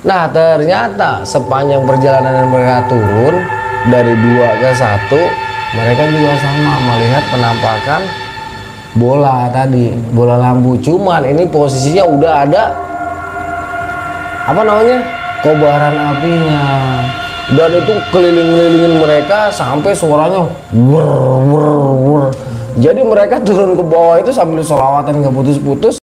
Nah ternyata sepanjang perjalanan mereka turun dari dua ke satu, mereka juga sama melihat penampakan bola tadi, bola lampu. Cuman ini posisinya udah ada apa namanya kobaran apinya. Dan itu keliling-kelilingin mereka sampai suaranya wur wur wur jadi mereka turun ke bawah itu sambil solawatan nggak putus-putus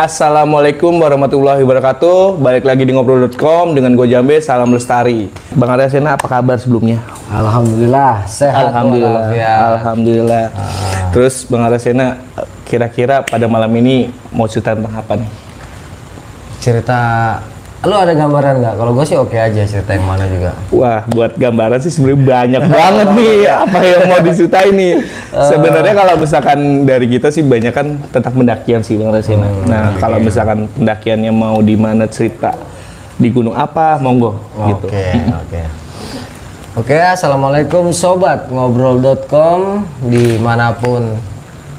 Assalamualaikum warahmatullahi wabarakatuh. Balik lagi di ngobrol.com dengan gue Jambe, salam lestari. Bang Aresena apa kabar sebelumnya? Alhamdulillah sehat Alhamdulillah. walafiat. Alhamdulillah. Terus Bang Aresena kira-kira pada malam ini mau cerita tentang apa nih? cerita lu ada gambaran nggak kalau gue sih oke aja cerita yang mana juga Wah, buat gambaran sih sebenarnya banyak banget nih apa yang mau diceritain nih. Sebenarnya kalau misalkan dari kita sih banyak kan tentang pendakian sih Bang Resina. nah, kalau misalkan pendakiannya mau di mana cerita di gunung apa, monggo gitu. Oke, oke. Oke, assalamualaikum sobat ngobrol.com di mana pun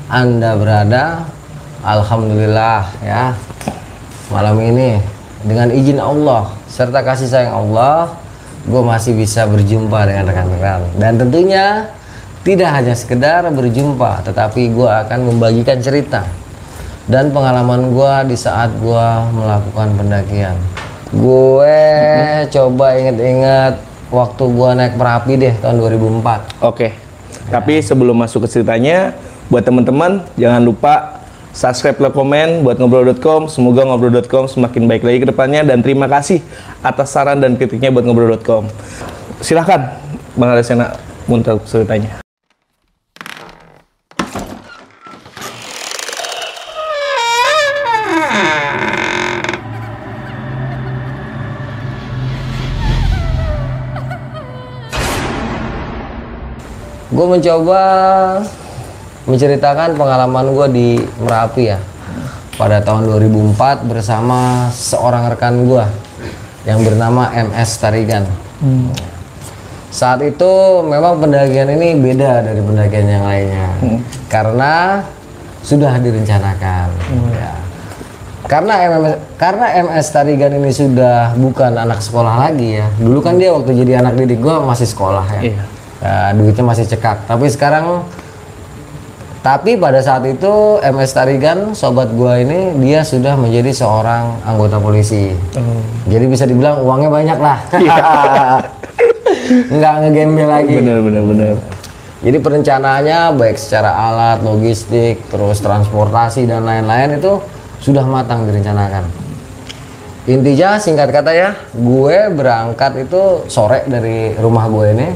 anda berada. Alhamdulillah ya malam ini dengan izin Allah serta kasih sayang Allah, gue masih bisa berjumpa dengan rekan-rekan dan tentunya tidak hanya sekedar berjumpa, tetapi gue akan membagikan cerita dan pengalaman gue di saat gue melakukan pendakian. Gue coba inget-inget waktu gue naik merapi deh tahun 2004. Oke. Tapi sebelum masuk ke ceritanya, buat teman-teman jangan lupa subscribe, like, komen buat ngobrol.com. Semoga ngobrol.com semakin baik lagi ke depannya dan terima kasih atas saran dan kritiknya buat ngobrol.com. Silahkan Bang Aresena untuk ceritanya. Gue mencoba menceritakan pengalaman gue di Merapi ya pada tahun 2004 bersama seorang rekan gue yang bernama MS Tarigan. Saat itu memang pendakian ini beda dari pendakian yang lainnya karena sudah direncanakan. Ya. Karena MS karena MS Tarigan ini sudah bukan anak sekolah lagi ya. Dulu kan dia waktu jadi anak didik gue masih sekolah ya. Iya. Ya, duitnya masih cekak. Tapi sekarang tapi pada saat itu MS Tarigan sobat gua ini dia sudah menjadi seorang anggota polisi. Jadi bisa dibilang uangnya banyak lah. Nggak ngegembel lagi. Bener bener bener. Jadi perencanaannya baik secara alat, logistik, terus transportasi dan lain-lain itu sudah matang direncanakan. Intinya singkat kata ya, gue berangkat itu sore dari rumah gue ini.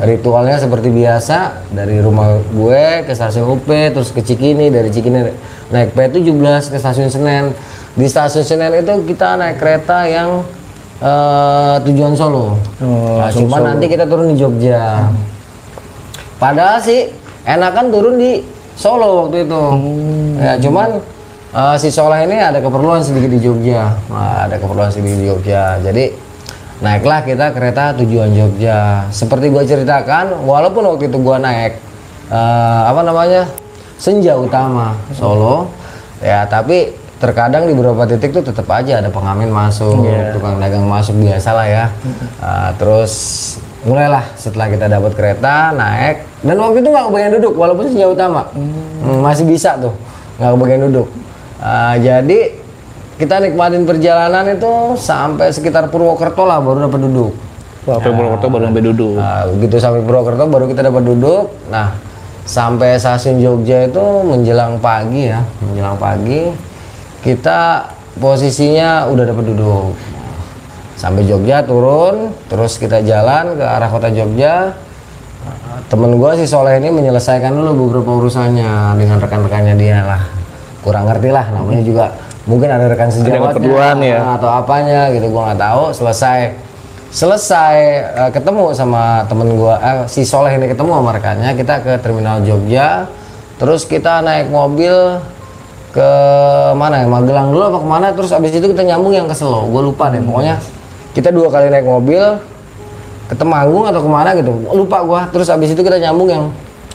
Ritualnya seperti biasa, dari rumah gue ke stasiun UP, terus ke Cikini, dari Cikini naik P17 ke stasiun Senen. Di stasiun Senen itu kita naik kereta yang eh, tujuan Solo. Oh, Nah, cuman nanti kita turun di Jogja. Padahal sih enakan turun di Solo waktu itu. Ya cuman eh, si Soleh ini ada keperluan sedikit di Jogja. Nah, ada keperluan sedikit di Jogja. Jadi naiklah kita kereta tujuan Jogja. Seperti gua ceritakan, walaupun waktu itu gua naik eh, apa namanya senja utama Solo, ya tapi terkadang di beberapa titik tuh tetap aja ada pengamen masuk, tukang dagang masuk biasa lah ya. Eh, terus mulailah setelah kita dapat kereta naik dan waktu itu nggak kebagian duduk walaupun senja utama Hmm, masih bisa tuh nggak kebagian duduk Ah, jadi kita nikmatin perjalanan itu sampai sekitar Purwokerto lah baru dapat duduk Wah, sampai Purwokerto baru sampai duduk. Nah, begitu sampai Purwokerto baru kita dapat duduk. Nah, sampai stasiun Jogja itu menjelang pagi ya, menjelang pagi kita posisinya udah dapat duduk. Sampai Jogja turun, terus kita jalan ke arah kota Jogja. Nah, Temen gua si Soleh ini menyelesaikan dulu beberapa urusannya dengan rekan-rekannya dia lah. Kurang ngerti lah, namanya juga mungkin ada rekan sejawatnya ya. atau apanya gitu gua nggak tahu. Selesai selesai eh, ketemu sama temen gua eh, si Soleh ini ketemu sama rekannya kita ke terminal Jogja. Terus kita naik mobil ke mana ya Magelang dulu apa ke mana terus abis itu kita nyambung yang ke Selo gue lupa deh pokoknya kita dua kali naik mobil ke Temanggung atau ke mana gitu. Lupa gua terus abis itu kita nyambung yang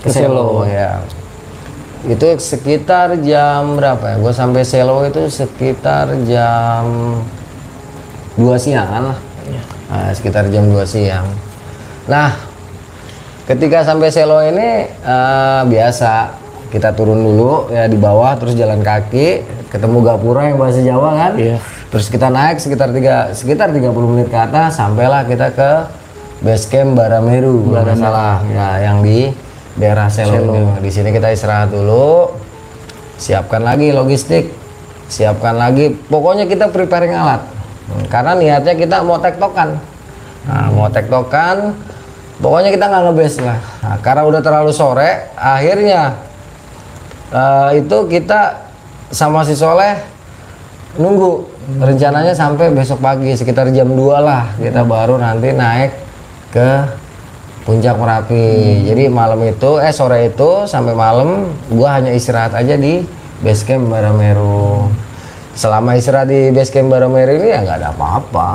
ke Selo ya itu sekitar jam berapa ya? Gue sampai Selo itu sekitar jam 2 siangan lah. Nah, sekitar jam 2 siang. Nah ketika sampai Selo ini eh, biasa. Kita turun dulu ya di bawah terus jalan kaki ketemu gapura yang bahasa Jawa kan? Iya. terus kita naik sekitar tiga sekitar 30 menit ke atas sampailah kita ke base camp Barameru nggak salah. Ya yang di daerah Selo, itu. di sini kita istirahat dulu. Siapkan lagi logistik. Siapkan lagi. Pokoknya kita preparing alat. Hmm, karena niatnya kita mau tektokan. Nah, mau tektokan pokoknya kita nggak ngebes lah. Nah, karena udah terlalu sore akhirnya eh, itu kita sama si Soleh nunggu. Rencananya sampai besok pagi sekitar jam 2 lah. Kita baru nanti naik ke puncak Merapi. Jadi malam itu eh sore itu sampai malam gua hanya istirahat aja di base camp Barameru selama istirahat di base camp Barameru ini ya nggak ada apa-apa.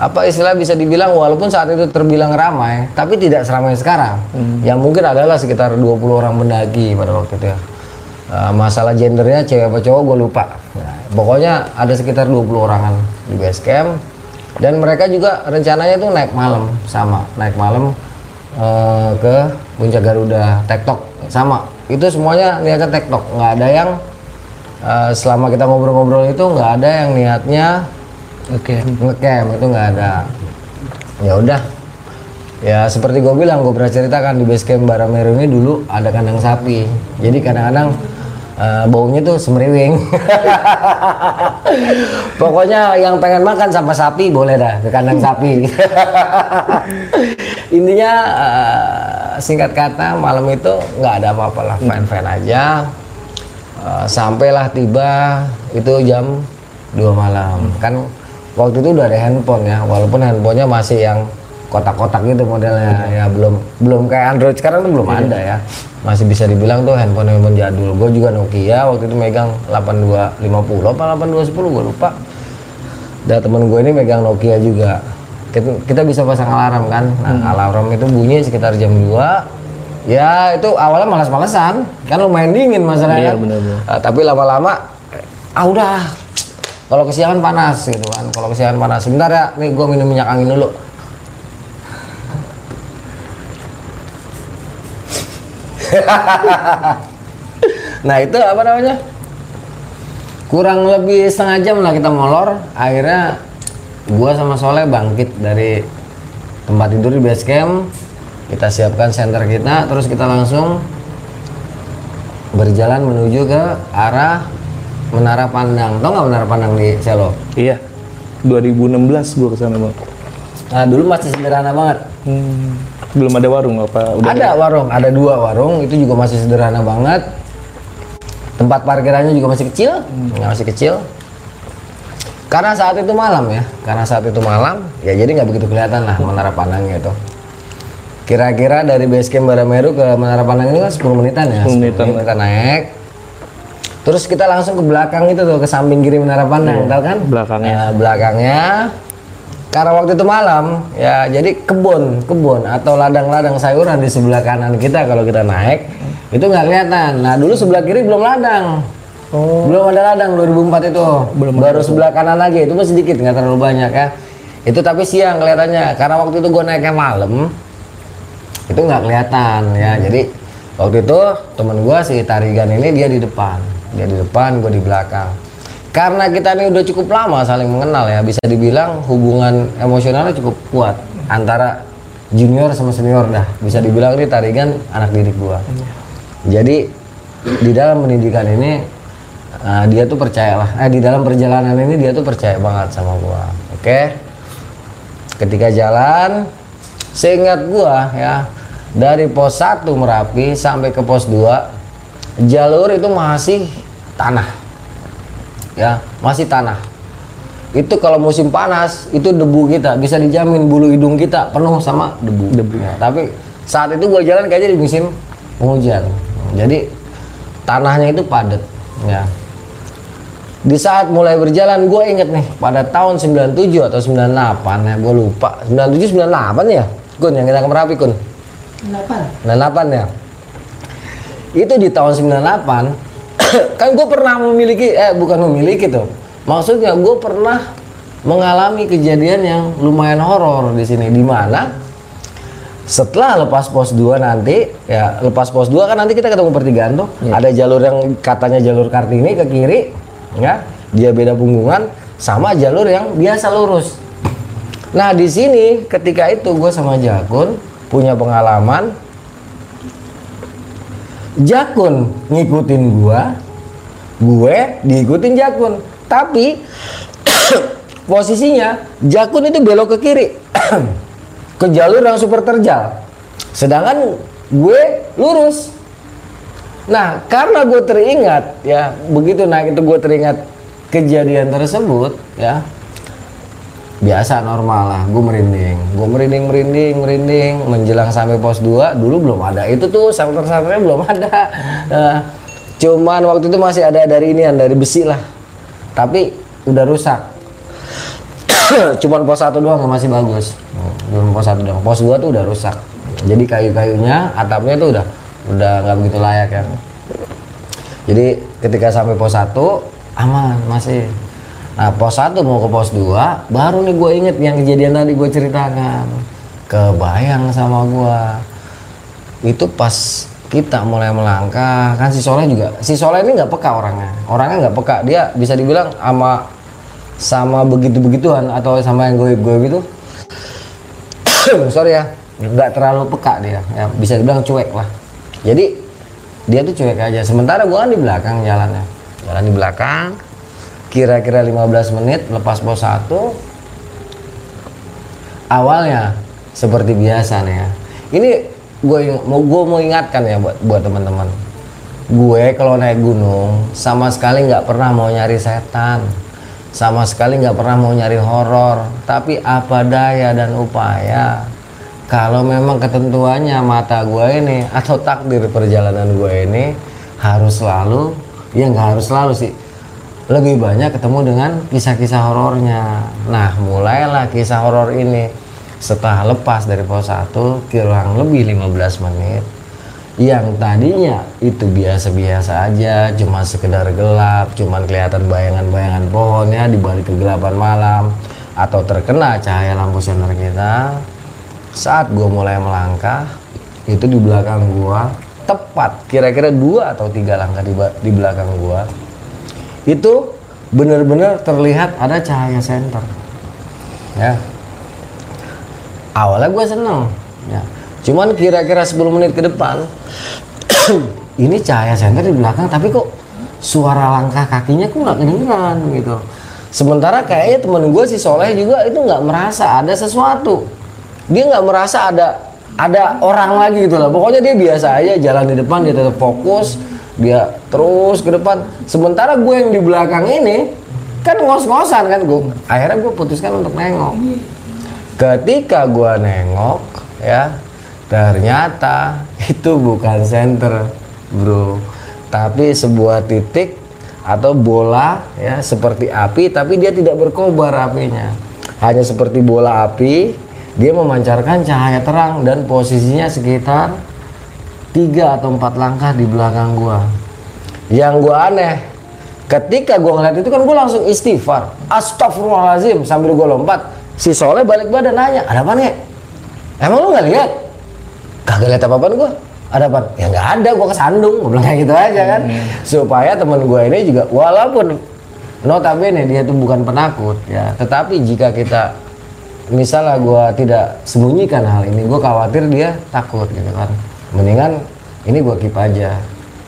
Apa istilah bisa dibilang walaupun saat itu terbilang ramai tapi tidak seramai sekarang. Yang mungkin adalah sekitar 20 orang mendaki pada waktu itu ya. Uh, masalah gendernya cewek apa cowok gue lupa. Nah, pokoknya ada sekitar 20 orangan di base camp dan mereka juga rencananya tuh naik malam sama. Naik malam uh, ke puncak Garuda tektok. Sama. Itu semuanya niatnya tektok. Nggak ada yang uh, selama kita ngobrol-ngobrol itu nggak ada yang niatnya Oke. ngecamp. Itu nggak ada. Ya udah. Ya seperti gue bilang gue pernah ceritakan di base camp Barameru ini dulu ada kandang sapi. Jadi kadang-kadang eh, baunya tuh semeriwing. Pokoknya yang pengen makan sama sapi boleh dah ke kandang sapi. Intinya eh, singkat kata malam itu nggak ada apa-apa lah fine fine aja. Eh, sampailah tiba itu jam 2 malam. Kan waktu itu udah ada handphone ya walaupun handphonenya masih yang kotak-kotak gitu modelnya. Ya belum belum kayak Android. Sekarang tuh belum ada ya. Masih bisa dibilang tuh handphone handphone jadul. Gue juga Nokia waktu itu megang 8250 apa 8210 gue lupa. Dan temen gue ini megang Nokia juga. Kita, kita bisa pasang alarm kan? Nah alarm itu bunyi sekitar jam 2 ya itu awalnya malas-malesan. Kan lumayan dingin masalahnya Iya, kan. benar-benar. Eh, tapi lama-lama ah udah. Kalau kesiangan panas gitu kan. Kalau kesiangan panas. Sebentar ya nih gue minum minyak angin dulu nah itu apa namanya kurang lebih setengah jam lah kita molor akhirnya gua sama Soleh bangkit dari tempat tidur di base camp kita siapkan center kita terus kita langsung berjalan menuju ke arah Menara Pandang tau nggak Menara Pandang di Selo Iya. 2016 gua ke sana bang. nah dulu masih sederhana banget Hmm. Belum ada warung apa? Udah ada warung ada dua warung itu juga masih sederhana banget. Tempat parkirannya juga masih kecil ya, masih kecil. Karena saat itu malam ya karena saat itu malam ya jadi nggak begitu kelihatan lah menara pandangnya itu kira-kira dari base camp Barameru ke menara pandang ini kan 10 menitan ya? 10 menitan. menit kita naik. Terus kita langsung ke belakang itu tuh ke samping kiri menara pandang tahu kan? Belakangnya. Nah, belakangnya karena waktu itu malam ya jadi kebun kebun atau ladang-ladang sayuran di sebelah kanan kita kalau kita naik itu nggak kelihatan. Nah dulu sebelah kiri belum ladang. Belum ada ladang 2004 itu. Belum baru sebelah kanan lagi itu masih sedikit nggak terlalu banyak ya. Itu tapi siang kelihatannya karena waktu itu gue naiknya malam itu nggak kelihatan ya. Jadi waktu itu temen gua si Tarigan ini dia di depan. Dia di depan gue di belakang karena kita ini udah cukup lama saling mengenal ya. Bisa dibilang hubungan emosionalnya cukup kuat antara junior sama senior dah. Bisa dibilang ini Tarigan anak didik gua. Jadi di dalam pendidikan ini uh, dia tuh percaya lah eh di dalam perjalanan ini dia tuh percaya banget sama gua. Oke? Ketika jalan seingat gua ya dari pos 1 Merapi sampai ke pos 2 jalur itu masih tanah ya masih tanah. Itu kalau musim panas itu debu kita bisa dijamin bulu hidung kita penuh sama debu. Debu. Tapi saat itu gua jalan kayaknya di musim penghujan. Jadi tanahnya itu padat ya. Di saat mulai berjalan gue inget nih pada tahun 97 atau 98 ya gue lupa. 97 98 ya? Kun yang kita ke Merapi Kun 98 98 ya. Itu di tahun 98 kan gue pernah memiliki eh bukan memiliki tuh. Maksudnya gue pernah mengalami kejadian yang lumayan horor di sini di mana setelah lepas pos 2 nanti ya lepas pos 2 kan nanti kita ketemu pertigaan tuh. Ada jalur yang katanya jalur Kartini ke kiri ya dia beda punggungan sama jalur yang biasa lurus. Nah di sini ketika itu gue sama Jakun punya pengalaman Jakun ngikutin gua gue diikutin Jakun tapi posisinya Jakun itu belok ke kiri ke jalur yang super terjal sedangkan gue lurus Nah, karena gue teringat ya, begitu naik itu gue teringat kejadian tersebut ya. Biasa normal lah, gue merinding, gue merinding, merinding, merinding, menjelang sampai pos 2 dulu belum ada. Itu tuh shelter-shelternya belum ada. Nah, cuman waktu itu masih ada dari ini dari besi lah, tapi udah rusak. cuman pos satu doang yang masih bagus, belum pos satu doang. Pos 2 tuh udah rusak, jadi kayu-kayunya, atapnya tuh udah udah nggak begitu layak ya. Jadi ketika sampai pos 1 aman masih nah pos 1 mau ke pos 2 baru nih gue inget yang kejadian tadi gue ceritakan. Kebayang sama gue itu pas kita mulai melangkah kan si Soleh juga si Soleh ini nggak peka orangnya. Orangnya nggak peka. Dia bisa dibilang sama sama begitu begituan atau sama yang gue gue gitu sorry ya nggak terlalu peka dia. Ya bisa dibilang cuek lah. Jadi dia tuh cuek aja. Sementara gua kan di belakang jalannya. Jalan di belakang kira-kira 15 menit lepas pos 1 awalnya seperti biasa nih ya. Ini gue mau gue mau ingatkan ya buat buat teman-teman. Gue kalau naik gunung sama sekali nggak pernah mau nyari setan. Sama sekali nggak pernah mau nyari horor. Tapi apa daya dan upaya? Kalau memang ketentuannya mata gue ini atau takdir perjalanan gue ini harus selalu ya nggak harus selalu sih lebih banyak ketemu dengan kisah-kisah horornya. Nah mulailah kisah horor ini. Setelah lepas dari pos 1 kurang lebih 15 menit yang tadinya itu biasa-biasa aja cuma sekedar gelap cuma kelihatan bayangan-bayangan pohonnya di balik kegelapan malam atau terkena cahaya lampu senter kita. Saat gue mulai melangkah itu di belakang gue tepat kira-kira dua atau tiga langkah di, di belakang gue itu benar-benar terlihat ada cahaya senter ya. Awalnya gue seneng ya. Cuman kira-kira 10 menit ke depan ini cahaya senter di belakang tapi kok suara langkah kakinya kok nggak kedengeran gitu. Sementara kayaknya temen gue si Soleh juga itu nggak merasa ada sesuatu. Dia nggak merasa ada ada orang lagi gitu lah. Pokoknya dia biasa aja jalan di depan dia tetap fokus dia terus ke depan. Sementara gue yang di belakang ini kan ngos-ngosan kan gue akhirnya gue putuskan untuk nengok. Ketika gue nengok ya ternyata itu bukan center bro. Tapi sebuah titik atau bola ya seperti api tapi dia tidak berkobar apinya. Hanya seperti bola api dia memancarkan cahaya terang dan posisinya sekitar tiga atau empat langkah di belakang gua yang gua aneh ketika gua ngeliat itu kan gua langsung istighfar. Astagfirullahalazim sambil gua lompat si Soleh balik badan nanya ada apa nih emang lu nggak lihat? Kagak lihat apa apaan gua. Ada apa ya nggak ada gua kesandung gua bilang kayak gitu aja kan. Hmm. supaya teman gua ini juga walaupun notabene dia tuh bukan penakut ya tetapi jika kita misalnya gue tidak sembunyikan hal ini gue khawatir dia takut gitu kan. Mendingan ini gue keep aja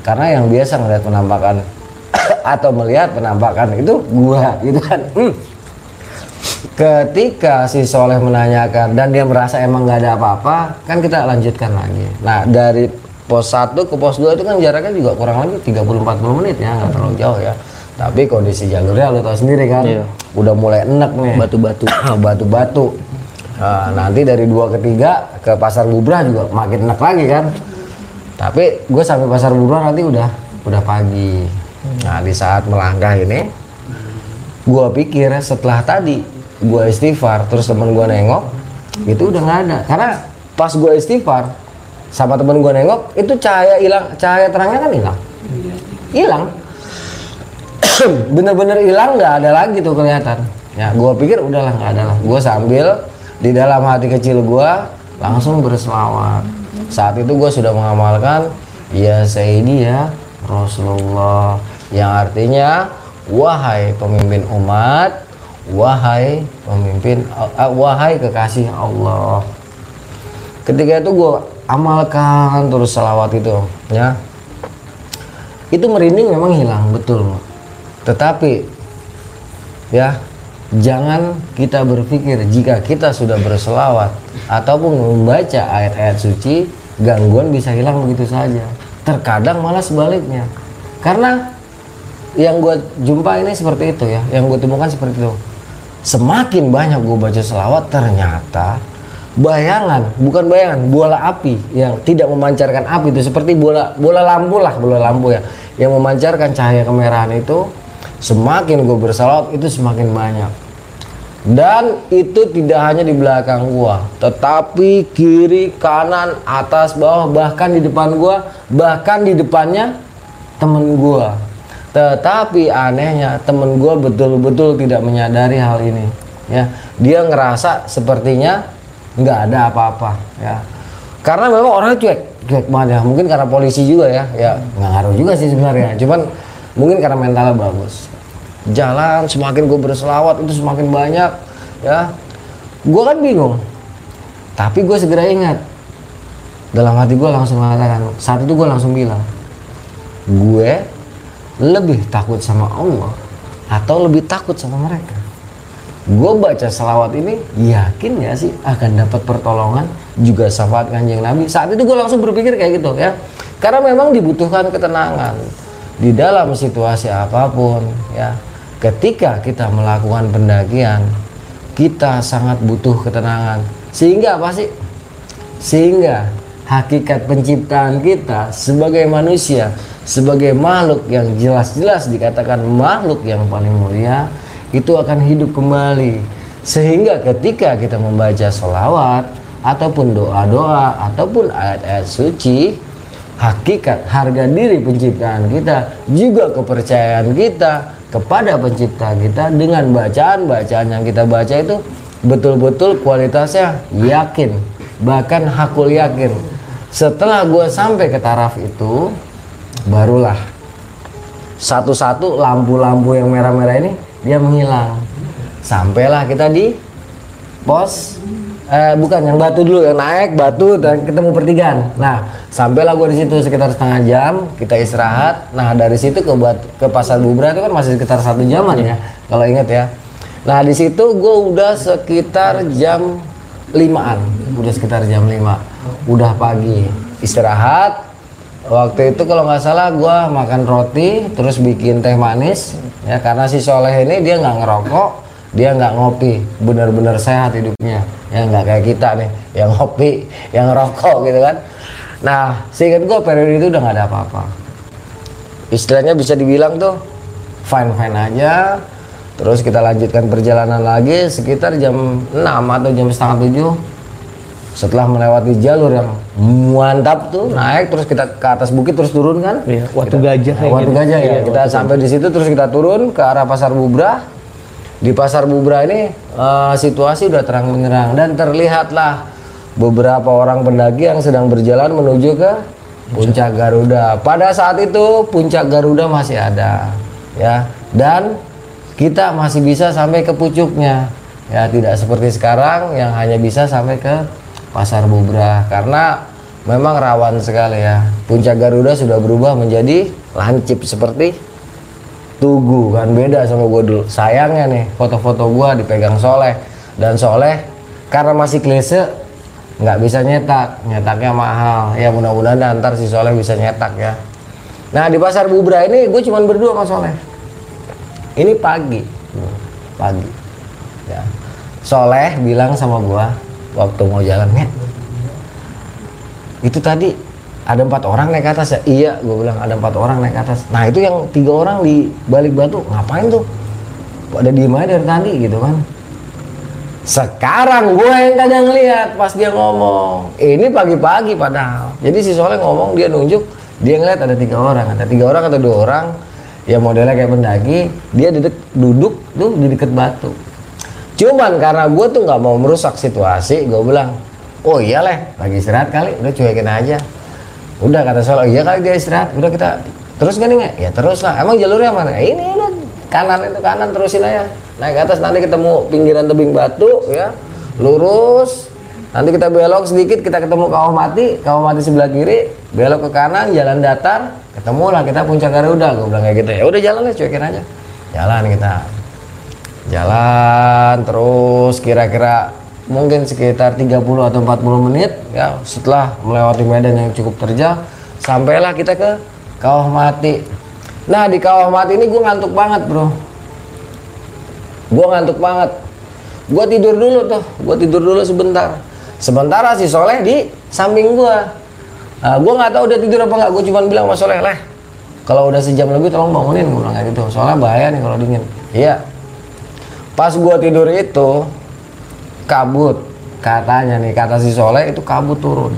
karena yang biasa melihat penampakan atau melihat penampakan itu gue gitu kan. Hmm. ketika si Soleh menanyakan dan dia merasa emang nggak ada apa-apa kan kita lanjutkan lagi. Nah dari pos 1 ke pos 2 itu kan jaraknya juga kurang lebih 30-40 menit ya nggak terlalu jauh ya. Tapi kondisi jalurnya lo tau sendiri kan iya. udah mulai enak nih. Batu-batu. Batu-batu. Nah, nanti dari dua ke tiga ke pasar bubrah juga makin enak lagi kan tapi gue sampai pasar bubrah nanti udah udah pagi Nah di saat melangkah ini, gua pikir setelah tadi gua istighfar, terus temen gua nengok, itu udah nggak ada. Karena pas gua istighfar, sama temen gua nengok, itu cahaya hilang, cahaya terangnya kan hilang, hilang. Bener-bener hilang, nggak ada lagi tuh kelihatan. Ya, gua pikir udahlah nggak ada lah. Gua sambil di dalam hati kecil gua langsung berselawat. Saat itu gua sudah mengamalkan ya Sayyidi ya Rasulullah. Yang artinya wahai pemimpin umat wahai pemimpin uh, wahai kekasih Allah. Ketika itu gue amalkan terus salawat itu ya. Itu merinding memang hilang betul. Tetapi ya jangan kita berpikir jika kita sudah berselawat ataupun membaca ayat-ayat suci gangguan bisa hilang begitu saja. Terkadang malah sebaliknya. Karena yang gue jumpa ini seperti itu ya yang gue temukan seperti itu. Semakin banyak gue baca selawat ternyata bayangan bukan bayangan bola api yang tidak memancarkan api itu seperti bola bola lampu lah bola lampu ya yang memancarkan cahaya kemerahan itu semakin gue bersalawat itu semakin banyak dan itu tidak hanya di belakang gua tetapi kiri kanan atas bawah bahkan di depan gua bahkan di depannya temen gua. Tetapi anehnya temen gua betul-betul tidak menyadari hal ini ya. Dia ngerasa sepertinya nggak ada apa-apa ya. Karena memang orangnya cuek cuek banget ya. Mungkin karena polisi juga ya ya. Nggak ngaruh juga sih sebenarnya. Cuman mungkin karena mentalnya bagus jalan semakin gue berselawat itu semakin banyak ya. Gue kan bingung tapi gue segera ingat. Dalam hati gue langsung mengatakan saat itu gue langsung bilang gue lebih takut sama Allah atau lebih takut sama mereka? Gue baca selawat ini yakin ya sih akan dapat pertolongan juga syafaat kanjeng Nabi? Saat itu gue langsung berpikir kayak gitu ya. Karena memang dibutuhkan ketenangan di dalam situasi apa pun ya ketika kita melakukan pendakian kita sangat butuh ketenangan. Sehingga apa sih? Sehingga hakikat penciptaan kita sebagai manusia sebagai makhluk yang jelas-jelas dikatakan makhluk yang paling mulia itu akan hidup kembali. Sehingga ketika kita membaca sholawat ataupun doa-doa ataupun ayat-ayat suci hakikat harga diri penciptaan kita juga kepercayaan kita kepada pencipta kita dengan bacaan-bacaan yang kita baca itu betul-betul kualitasnya yakin bahkan hakul yakin. Setelah gue sampai ke taraf itu barulah satu-satu lampu-lampu yang merah-merah ini dia menghilang. Sampailah kita di pos eh, bukan yang batu dulu yang naik batu dan ketemu pertigaan. Nah sampailah gue di situ sekitar setengah jam kita istirahat. Nah dari situ ke buat ke pasar Bubra itu kan masih sekitar satu jaman ya kalau inget ya. Nah di situ gue udah sekitar jam limaan. Udah sekitar jam 5 udah pagi. Istirahat. Waktu itu kalau nggak salah gue makan roti terus bikin teh manis ya karena si Soleh ini dia nggak ngerokok dia nggak ngopi benar-benar sehat hidupnya. Ya nggak kayak kita nih yang ngopi yang rokok gitu kan. Nah seingat gue periode itu udah nggak ada apa-apa. Istilahnya bisa dibilang tuh fine fine aja. Terus kita lanjutkan perjalanan lagi sekitar jam 6 atau jam setengah 7 setelah melewati jalur yang mantap tuh naik terus kita ke atas bukit terus turun kan. Iya, Watu Kita- Gajah Nah, kayak Watu gitu. Gajah ya. Iya, kita sampai di situ terus kita turun ke arah pasar Bubra di pasar Bubra ini eh, situasi udah terang benderang dan terlihatlah beberapa orang pendaki yang sedang berjalan menuju ke puncak Garuda. Pada saat itu puncak Garuda masih ada, ya, dan kita masih bisa sampai ke pucuknya, ya, tidak seperti sekarang yang hanya bisa sampai ke pasar Bubra karena memang rawan sekali ya. Puncak Garuda sudah berubah menjadi lancip seperti Tugu kan beda sama gue dulu. Sayangnya nih foto-foto gue dipegang Soleh dan Soleh karena masih klise nggak bisa nyetak, nyetaknya mahal. Ya mudah-mudahan dah ntar si Soleh bisa nyetak ya. Nah di pasar Bubra ini gue cuman berdua sama Soleh. Ini pagi, pagi. Ya. Soleh bilang sama gue waktu mau jalan net. Itu tadi ada empat orang naik ke atas ya? Iya gue bilang ada empat orang naik ke atas. Nah itu yang tiga orang di balik batu. Ngapain tuh? Pada diem aja dari tadi gitu kan? Sekarang gue yang kagak ngeliat pas dia ngomong. Ini pagi-pagi padahal. Jadi si Soleh ngomong dia nunjuk dia ngeliat ada tiga orang. Ada tiga orang atau dua orang ya modelnya kayak pendaki dia duduk duduk tuh di deket batu. Cuman karena gue tuh nggak mau merusak situasi gue bilang oh iya leh lagi istirahat kali udah cuekin aja udah kata Soleh oh, iya kali dia istirahat. Udah kita terus kan nggak ya terus lah emang jalurnya mana? "Eh, ini kanan itu kanan terusin aja. Naik ke atas nanti ketemu pinggiran tebing batu ya. Lurus. Nanti kita belok sedikit kita ketemu kawah mati. Kawah mati sebelah kiri belok ke kanan jalan datar. Ketemu lah kita puncak Garuda gue bilang kayak gitu. Ya udah jalan lah cuekin aja. Jalan kita. Jalan terus kira-kira mungkin sekitar 30 atau 40 menit ya setelah melewati medan yang cukup terjal sampailah kita ke kawah mati. Nah di kawah mati ini gue ngantuk banget bro. Gue ngantuk banget. Gue tidur dulu tuh gue tidur dulu sebentar. Sementara si Soleh di samping gue nah, gue nggak tahu udah tidur apa nggak gue cuma bilang sama Soleh leh kalau udah sejam lebih tolong bangunin gue bilang kayak gitu. Soalnya bahaya nih kalau dingin. Iya. Pas gue tidur itu kabut. Katanya nih kata si Soleh itu kabut turun.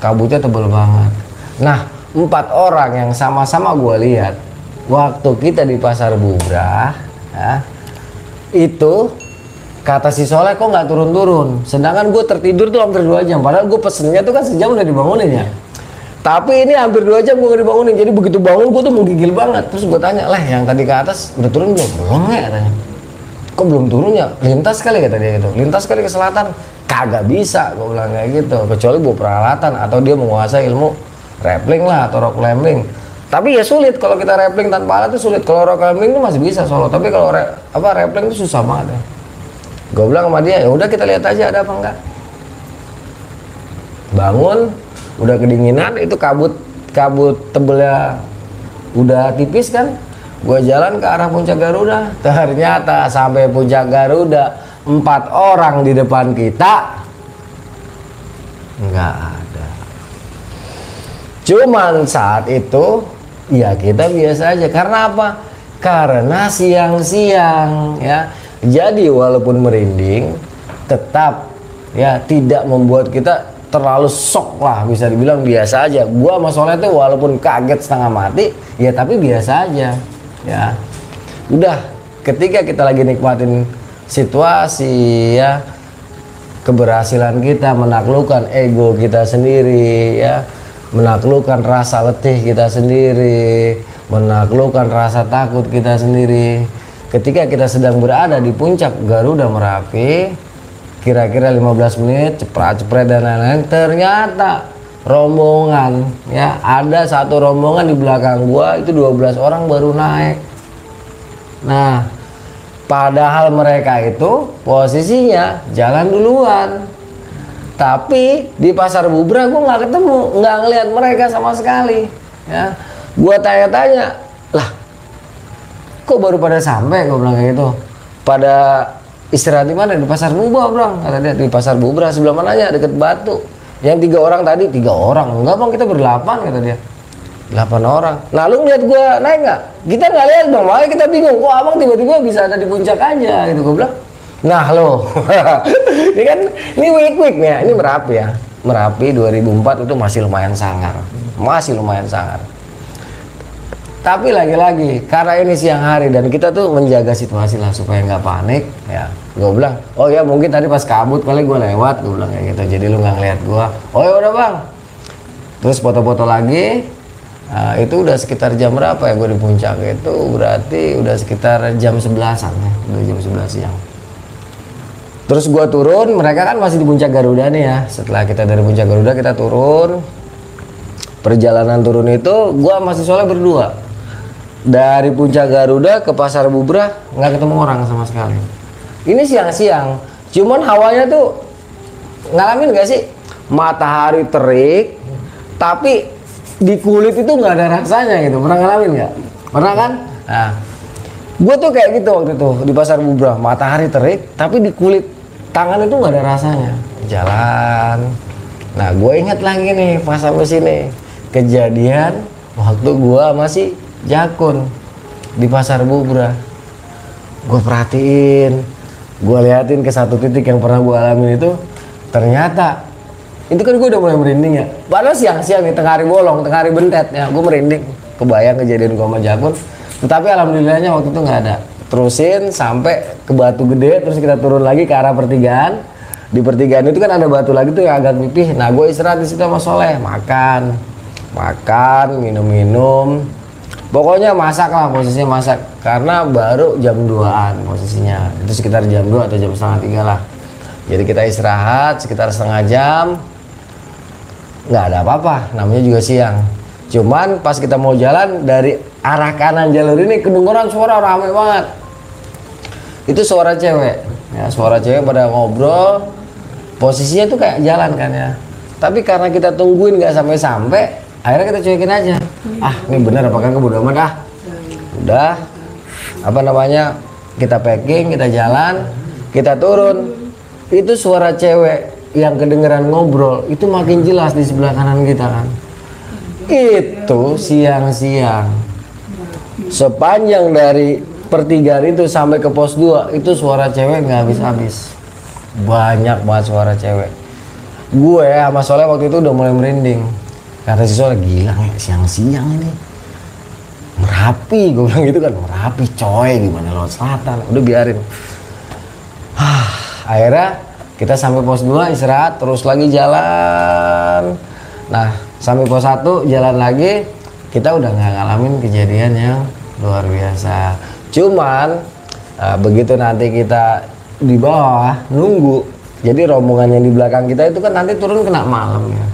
Kabutnya tebel banget. Nah empat orang yang sama-sama gue lihat waktu kita di pasar Bubrah ya, itu kata si Soleh kok nggak turun-turun? Sedangkan gue tertidur tuh hampir dua jam padahal gue pesennya tuh kan sejam udah dibangunin ya. Tapi ini hampir dua jam gue gak dibangunin jadi begitu bangun gue tuh menggigil banget. Terus gue tanya lah yang tadi ke atas udah turun belum? Belum ya katanya kok belum turun ya? Lintas kali kata dia gitu. Lintas kali ke selatan. Kagak bisa gue bilang kayak gitu. Kecuali bawa peralatan atau dia menguasai ilmu rappling lah atau rock climbing. Tapi ya sulit kalau kita rappling tanpa alat itu sulit. Kalau rock climbing itu masih bisa solo. Tapi kalau re, apa rappling itu susah banget ya. Gue bilang sama dia ya udah kita lihat aja ada apa enggak. Bangun udah kedinginan itu kabut kabut tebelnya udah tipis kan gue jalan ke arah puncak Garuda. Ternyata sampai puncak Garuda empat orang di depan kita nggak ada. Cuman saat itu ya kita biasa aja. Karena apa? Karena siang-siang ya. Jadi walaupun merinding tetap ya tidak membuat kita terlalu sok lah bisa dibilang biasa aja. Gua sama Soleh tuh walaupun kaget setengah mati ya tapi biasa aja ya. Udah ketika kita lagi nikmatin situasi ya keberhasilan kita menaklukkan ego kita sendiri ya menaklukkan rasa letih kita sendiri menaklukkan rasa takut kita sendiri. Ketika kita sedang berada di puncak Garuda Merapi kira-kira 15 menit cepet dan lain-lain ternyata rombongan ya. Ada satu rombongan di belakang gua itu 12 orang baru naik. Nah padahal mereka itu posisinya jalan duluan. Tapi di pasar Bubra gua nggak ketemu nggak ngelihat mereka sama sekali ya. Gua tanya-tanya lah kok baru pada sampai? Gua bilang kayak gitu. Pada istirahat di mana? Di pasar Bubra bro kata dia di pasar Bubra sebelah mananya deket batu yang tiga orang tadi tiga orang. Enggak bang kita berdelapan kata dia. Delapan orang. Nah lu ngeliat gue naik nggak? Kita nggak lihat bang. Makanya kita bingung. Kok abang tiba-tiba bisa ada di puncak aja gitu gue bilang. Nah lo ini kan ini week week ya. Ini merapi ya. Merapi 2004 itu masih lumayan sangar. Masih lumayan sangar tapi lagi-lagi karena ini siang hari dan kita tuh menjaga situasi lah supaya nggak panik ya. Gue bilang oh ya mungkin tadi pas kabut kali gue lewat gue bilang kayak gitu. Jadi lu nggak ngeliat gue oh ya udah bang. Terus foto-foto lagi Nah, itu udah sekitar jam berapa ya gue di puncak? Itu berarti udah sekitar jam 11an ya udah jam 11 siang. Terus gue turun mereka kan masih di puncak Garuda nih ya. Setelah kita dari puncak Garuda kita turun. Perjalanan turun itu gue masih soalnya berdua dari puncak Garuda ke pasar Bubrah nggak ketemu orang sama sekali. Ini siang-siang cuman hawanya tuh ngalamin gak sih? Matahari terik tapi di kulit itu nggak ada rasanya gitu. Pernah ngalamin nggak? Pernah kan? Nah gue tuh kayak gitu waktu itu di pasar Bubrah. Matahari terik tapi di kulit tangan itu nggak ada rasanya. Jalan. Nah, gue ingat lagi nih pas sampai sini. Kejadian waktu gue masih jakun di pasar Bubra. Gue perhatiin, gue liatin ke satu titik yang pernah gue alamin itu ternyata itu kan gue udah mulai merinding ya. Padahal siang-siang nih tengah hari bolong, tengah hari bentet ya, gue merinding. Kebayang kejadian gue sama jakun. Tetapi alhamdulillahnya waktu itu nggak ada. Terusin sampai ke batu gede, terus kita turun lagi ke arah pertigaan di pertigaan itu kan ada batu lagi tuh yang agak pipih nah gue istirahat di situ sama Soleh makan makan minum-minum pokoknya masak lah posisinya masak. Karena baru jam 2an posisinya. Itu sekitar jam 2 atau jam setengah tiga lah. Jadi kita istirahat sekitar setengah jam. Nggak ada apa-apa namanya juga siang. Cuman pas kita mau jalan dari arah kanan jalur ini kedengeran suara rame banget. Itu suara cewek. Ya suara cewek pada ngobrol. Posisinya tuh kayak jalan kan ya. Tapi karena kita tungguin nggak sampai-sampai akhirnya kita cuekin aja. Ah ini bener apakah kebodoh amat ah. Udah. Apa namanya? Kita packing kita jalan kita turun. Itu suara cewek yang kedengeran ngobrol itu makin jelas di sebelah kanan kita kan. Itu siang-siang. Sepanjang dari pertigaan itu sampai ke pos 2 itu suara cewek nggak habis-habis. Banyak banget suara cewek. Gue sama Soleh waktu itu udah mulai merinding karena si Soleh gila siang-siang ini. Merapi gue bilang gitu kan. Merapi coy gimana laut selatan? Udah biarin. Hah, akhirnya kita sampai pos 2 istirahat terus lagi jalan. Nah sampai pos 1 jalan lagi kita udah nggak ngalamin kejadian yang luar biasa. Cuman uh, begitu nanti kita di bawah nunggu. Jadi rombongan yang di belakang kita itu kan nanti turun kena malam ya.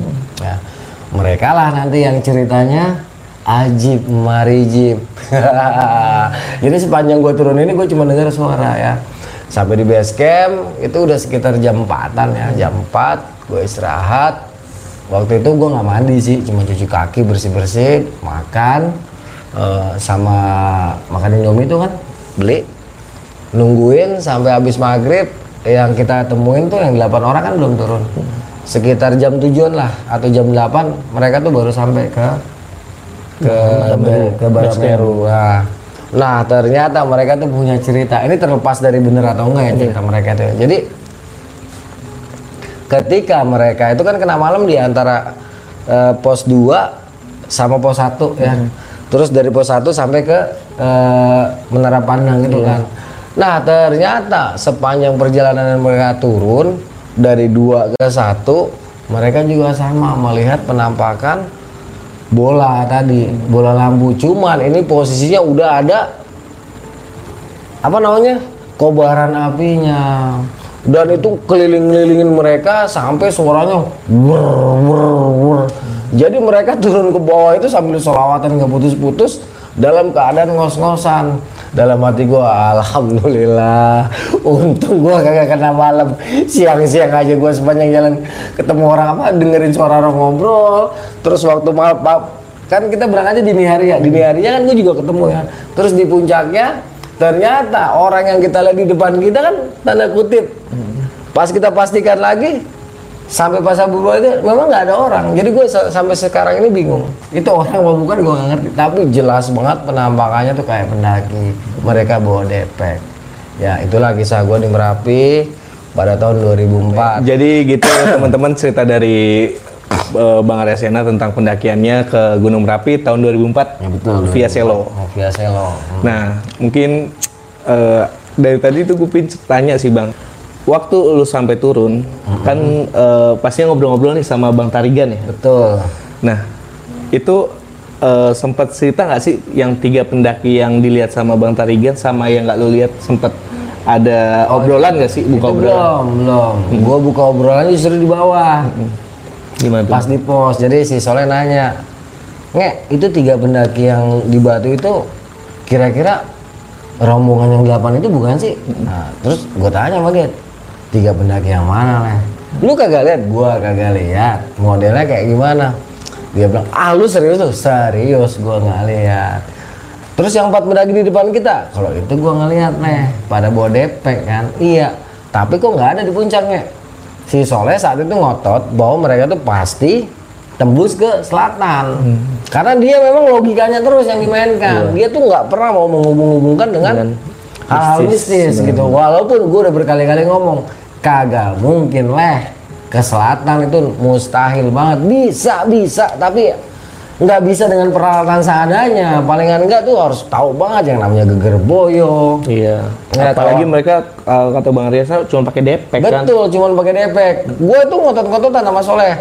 Mereka lah nanti yang ceritanya ajib marijib. Jadi sepanjang gue turun ini gue cuma dengar suara ya. Sampai di base camp itu udah sekitar jam 4an ya. Jam 4 gue istirahat. Waktu itu gue nggak mandi sih cuma cuci kaki bersih bersih makan uh, sama makan indomie itu kan beli. Nungguin sampai habis maghrib yang kita temuin tuh yang 8 orang kan belum turun sekitar jam tujuan lah atau jam 8 mereka tuh baru sampai ke ke ke Barat Meru nah, nah ternyata mereka tuh punya cerita. Ini terlepas dari bener atau enggak ya cerita mereka tuh. Jadi ketika mereka itu kan kena malam di antara uh, pos 2 sama pos 1 ya. Terus dari pos 1 sampai ke uh, Menara Pandang gitu kan. Nah ternyata sepanjang perjalanan mereka turun dari dua ke satu, mereka juga sama melihat penampakan bola tadi, bola lampu. Cuman ini posisinya udah ada apa namanya kobaran apinya dan itu keliling-kelilingin mereka sampai suaranya wur, wur, wur. jadi mereka turun ke bawah itu sambil solawatan nggak putus-putus dalam keadaan ngos-ngosan dalam hati gua alhamdulillah. Untung gua kagak kena malam. Siang-siang aja gua sepanjang jalan ketemu orang apa dengerin suara orang ngobrol. Terus waktu malam kan kita berangkatnya dini hari ya? Dini harinya kan gua juga ketemu ya. Terus di puncaknya ternyata orang yang kita lihat di depan kita kan tanda kutip. Pas kita pastikan lagi sampai pas Abu itu memang nggak ada orang. Jadi gue sampai sekarang ini bingung. Itu orang mau bukan gue nggak ngerti. Tapi jelas banget penampakannya tuh kayak pendaki. Mereka bawa depek. Ya itulah kisah gue di Merapi pada tahun 2004 jadi gitu teman-teman cerita dari uh, Bang Arya Sena tentang pendakiannya ke Gunung Merapi tahun 2004 ya, betul, via Selo. Oh, via Selo. Hmm. nah mungkin uh, dari tadi tuh gue tanya sih Bang waktu lu sampai turun mm-hmm. kan uh, pastinya ngobrol-ngobrol nih sama Bang Tarigan ya. Betul. Nah, itu uh, sempat cerita nggak sih yang tiga pendaki yang dilihat sama Bang Tarigan sama yang nggak lu lihat sempat ada oh, obrolan nggak sih buka obrolan? Belum, belum. Hmm. Gua buka obrolan justru di bawah. Hmm. Gimana? Pas di pos. Jadi si Soleh nanya, "Nge, itu tiga pendaki yang di Batu itu kira-kira rombongan yang delapan itu bukan sih?" Nah, terus gue tanya sama dia, tiga pendaki yang mana lah lu kagak lihat? Gua kagak lihat. Modelnya kayak gimana? Dia bilang ah lu serius tuh? Serius gua nggak lihat. Terus yang empat pendaki di depan kita? Kalau itu gua ngeliat nih pada bawa depek kan? Iya. Tapi kok nggak ada di puncaknya? Si Soleh saat itu ngotot bahwa mereka tuh pasti tembus ke selatan. Hmm. karena dia memang logikanya terus yang dimainkan. Dia tuh nggak pernah mau menghubung-hubungkan dengan. Dengan hal-hal mistis, gitu. Walaupun gue udah berkali-kali ngomong kagak mungkin leh ke selatan itu mustahil banget. Bisa bisa. Tapi nggak bisa dengan peralatan seadanya. Palingan enggak tuh harus tahu banget yang namanya geger boyo. Iya. Ya, Apalagi kalau- mereka uh, kata Bang Riasa cuma pakai depek kan. Betul, cuman pakai depek. Gue tuh ngotot-ngototan sama Soleh.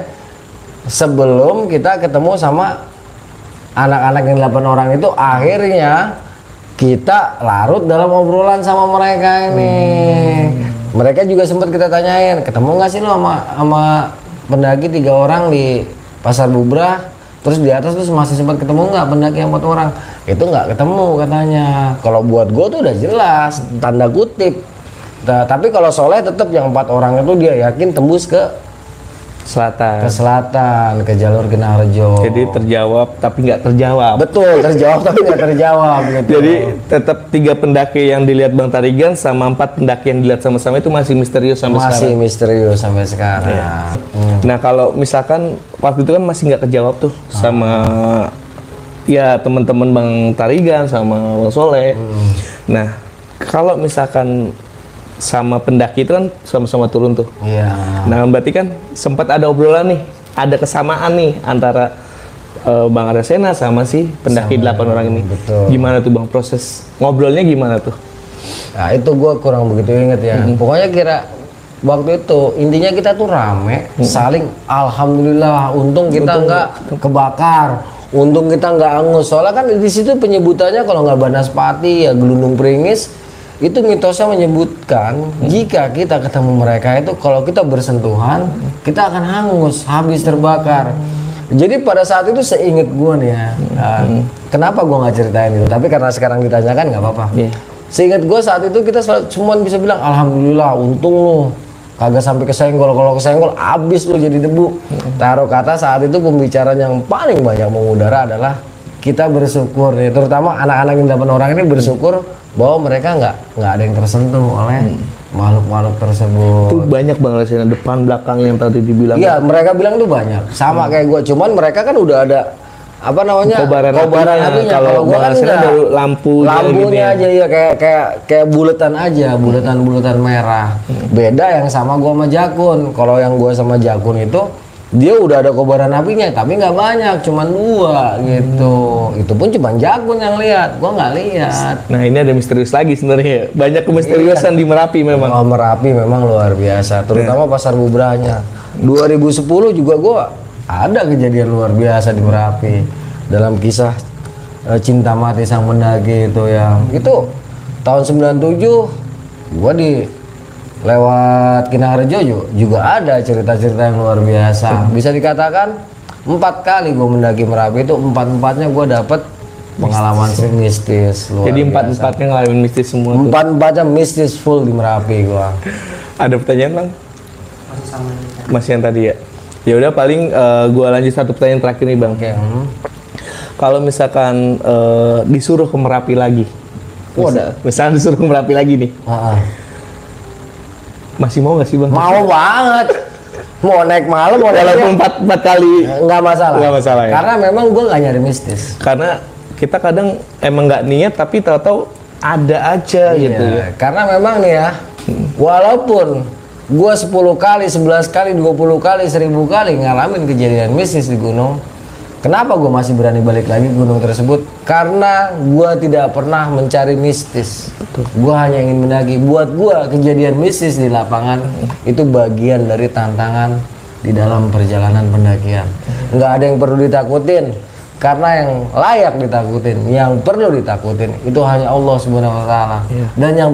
Sebelum kita ketemu sama anak-anak yang 8 orang itu, akhirnya kita larut dalam obrolan sama mereka ini. Mereka juga sempat kita tanyain, ketemu nggak sih lo sama sama pendaki tiga orang di pasar Bubrah? Terus di atas tuh masih sempat ketemu nggak pendaki yang empat orang? Itu nggak ketemu katanya. Kalau buat gue tuh udah jelas, tanda kutip. Nah, tapi kalau Soleh tetap yang empat orang itu dia yakin tembus ke Selatan. ke selatan, ke jalur Genarjo. Jadi terjawab tapi nggak terjawab. betul terjawab tapi nggak terjawab gitu. Jadi tetap tiga pendaki yang dilihat Bang Tarigan sama empat pendaki yang dilihat sama-sama itu masih misterius sampai masih sekarang. misterius sampai sekarang. Hmm. Nah kalau misalkan waktu itu kan masih nggak kejawab tuh sama ya teman-teman Bang Tarigan sama Bang Soleh. Nah kalau misalkan sama pendaki itu kan sama-sama turun tuh. Iya. Nah berarti kan sempat ada obrolan nih, ada kesamaan nih antara eh, Bang Arsena sama si pendaki delapan orang ini. betul. Gimana tuh Bang proses ngobrolnya gimana tuh? Nah itu gue kurang begitu inget ya. Pokoknya kira waktu itu intinya kita tuh rame, saling alhamdulillah untung kita nggak kebakar, untung kita nggak angus. Soalnya kan di situ penyebutannya kalau nggak banaspati ya gelundung peringis itu mitosnya menyebutkan jika kita ketemu mereka itu kalau kita bersentuhan kita akan hangus habis terbakar. Jadi pada saat itu seinget gue nih ya uh, kenapa gue nggak ceritain itu? Tapi karena sekarang ditanyakan nggak apa-apa. Iya. Seingat gue saat itu kita cuma bisa bilang alhamdulillah untung lu. Kagak sampai kesenggol kalau kesenggol abis lu jadi debu. Taruh kata saat itu pembicaraan yang paling banyak mengudara adalah kita bersyukur nih. Terutama anak-anak yang delapan orang ini bersyukur bahwa mereka nggak nggak ada yang tersentuh oleh makhluk-makhluk tersebut. Itu banyak Bang Arsena depan belakang yang tadi dibilang. Iya mereka bilang tuh banyak sama kayak gue cuman mereka kan udah ada apa namanya Kobaran apinya. Kalau gua Bang Arsena enggak. baru lampunya lampunya gitu aja ya kayak kayak kayak buletan aja buletan buletan merah beda yang sama gua sama Jakun kalau yang gua sama Jakun itu dia udah ada kobaran apinya tapi nggak banyak cuman dua gitu itu pun cuma Jakun yang lihat gua nggak lihat Nah ini ada misterius lagi sebenarnya. Banyak kemisteriusan di Merapi memang. Oh, Merapi memang luar biasa, terutama pasar bubrahnya. 2010 juga gua ada kejadian luar biasa di Merapi dalam kisah eh, cinta mati sang pendaki itu ya. Itu tahun 97 gua di lewat Kinarjo ju- juga ada cerita-cerita yang luar biasa. Bisa dikatakan empat kali gua mendaki Merapi itu empat empatnya gua dapet pengalaman mistis luar Jadi empat empatnya ngalamin mistis semua. tuh. empat empatnya mistis full di Merapi gua. Ada pertanyaan bang? Masih yang tadi ya. Ya udah paling eh, gua lanjut satu pertanyaan terakhir nih bang. Oke. hmm. Kalau misalkan eh, disuruh ke Merapi lagi, Wadah. misalnya disuruh ke Merapi lagi nih, Ah, ah. Masih mau nggak sih bang? Mau banget. Mau naik malam, mau naik Walaupun empat empat kali. nggak masalah. Nggak masalah ya? Karena memang gua nggak nyari mistis. Karena kita kadang emang nggak niat tapi tahu-tahu ada aja gitu ya. Iya, Karena memang nih ya, walaupun gua 10 kali, 11 kali, 20 kali, 1000 kali ngalamin kejadian mistis di gunung. Kenapa gue masih berani balik lagi ke gunung tersebut? Karena gua tidak pernah mencari mistis. Gua hanya ingin mendaki. Buat gua kejadian mistis di lapangan itu bagian dari tantangan di dalam perjalanan pendakian. Nggak ada yang perlu ditakutin. Karena yang layak ditakutin, yang perlu ditakutin itu hanya Allah Subhanahu wa taala. Dan yang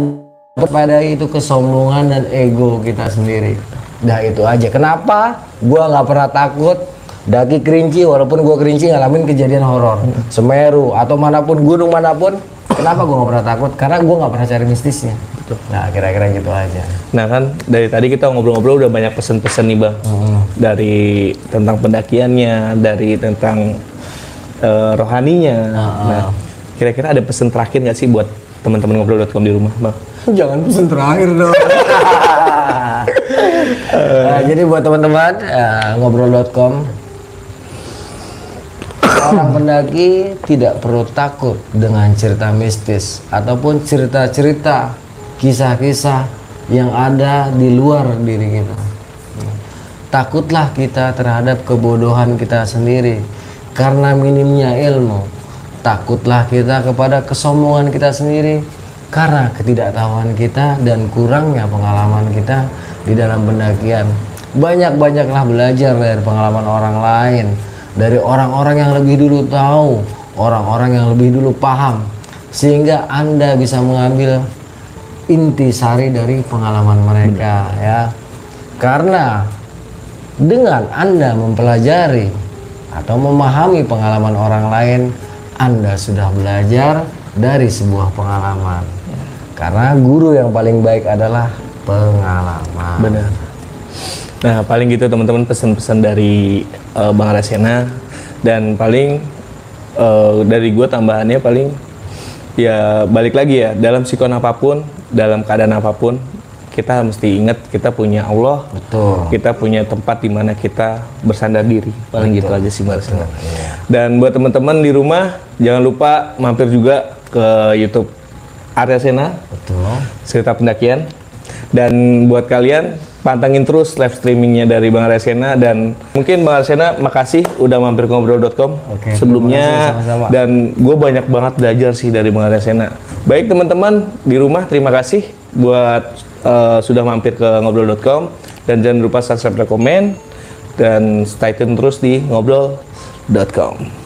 pada itu kesombongan dan ego kita sendiri. Dah itu aja. Kenapa? Gua nggak pernah takut daki kerinci walaupun gua kerinci ngalamin kejadian horor. Semeru atau mana pun gunung mana pun. Kenapa gua nggak pernah takut? Karena gua nggak pernah cari mistisnya. Nah kira-kira gitu aja. Nah kan dari tadi kita ngobrol-ngobrol udah banyak pesan-pesan nih bang, dari tentang pendakiannya, dari tentang eh, rohaninya. Nah kira-kira ada pesan terakhir nggak sih buat teman-teman ngobrol.com di rumah bang? Jangan pesan terakhir dong. Nah, jadi buat teman-teman eh, ngobrol.com orang pendaki tidak perlu takut dengan cerita mistis ataupun cerita-cerita kisah-kisah yang ada di luar diri kita. Takutlah kita terhadap kebodohan kita sendiri karena minimnya ilmu. Takutlah kita kepada kesombongan kita sendiri karena ketidaktahuan kita dan kurangnya pengalaman kita di dalam pendakian. Banyak-banyaklah belajar dari pengalaman orang lain, dari orang-orang yang lebih dulu tahu, orang-orang yang lebih dulu paham, sehingga Anda bisa mengambil inti sari dari pengalaman mereka ya. Karena dengan Anda mempelajari atau memahami pengalaman orang lain, Anda sudah belajar dari sebuah pengalaman. Karena guru yang paling baik adalah pengalaman. Benar. Nah, paling gitu teman-teman pesan-pesan dari eh, Bang Rasena dan paling eh, dari gue tambahannya paling ya balik lagi ya dalam sikon apa pun, dalam keadaan apa pun kita mesti ingat kita punya Allah, Betul. kita punya tempat di mana kita bersandar diri. Paling gitu aja sih Bang Rasena. Dan buat teman-teman di rumah jangan lupa mampir juga ke YouTube Arya Sena Betul. cerita pendakian dan buat kalian pantengin terus live streamingnya dari Bang Resena dan mungkin Bang Resena makasih udah mampir ke ngobrol.com Oke, sebelumnya kasih, sama-sama. dan gue banyak banget belajar sih dari Bang Resena baik teman-teman di rumah terima kasih buat eh, sudah mampir ke ngobrol.com dan jangan lupa subscribe dan komen dan stay tune terus di ngobrol.com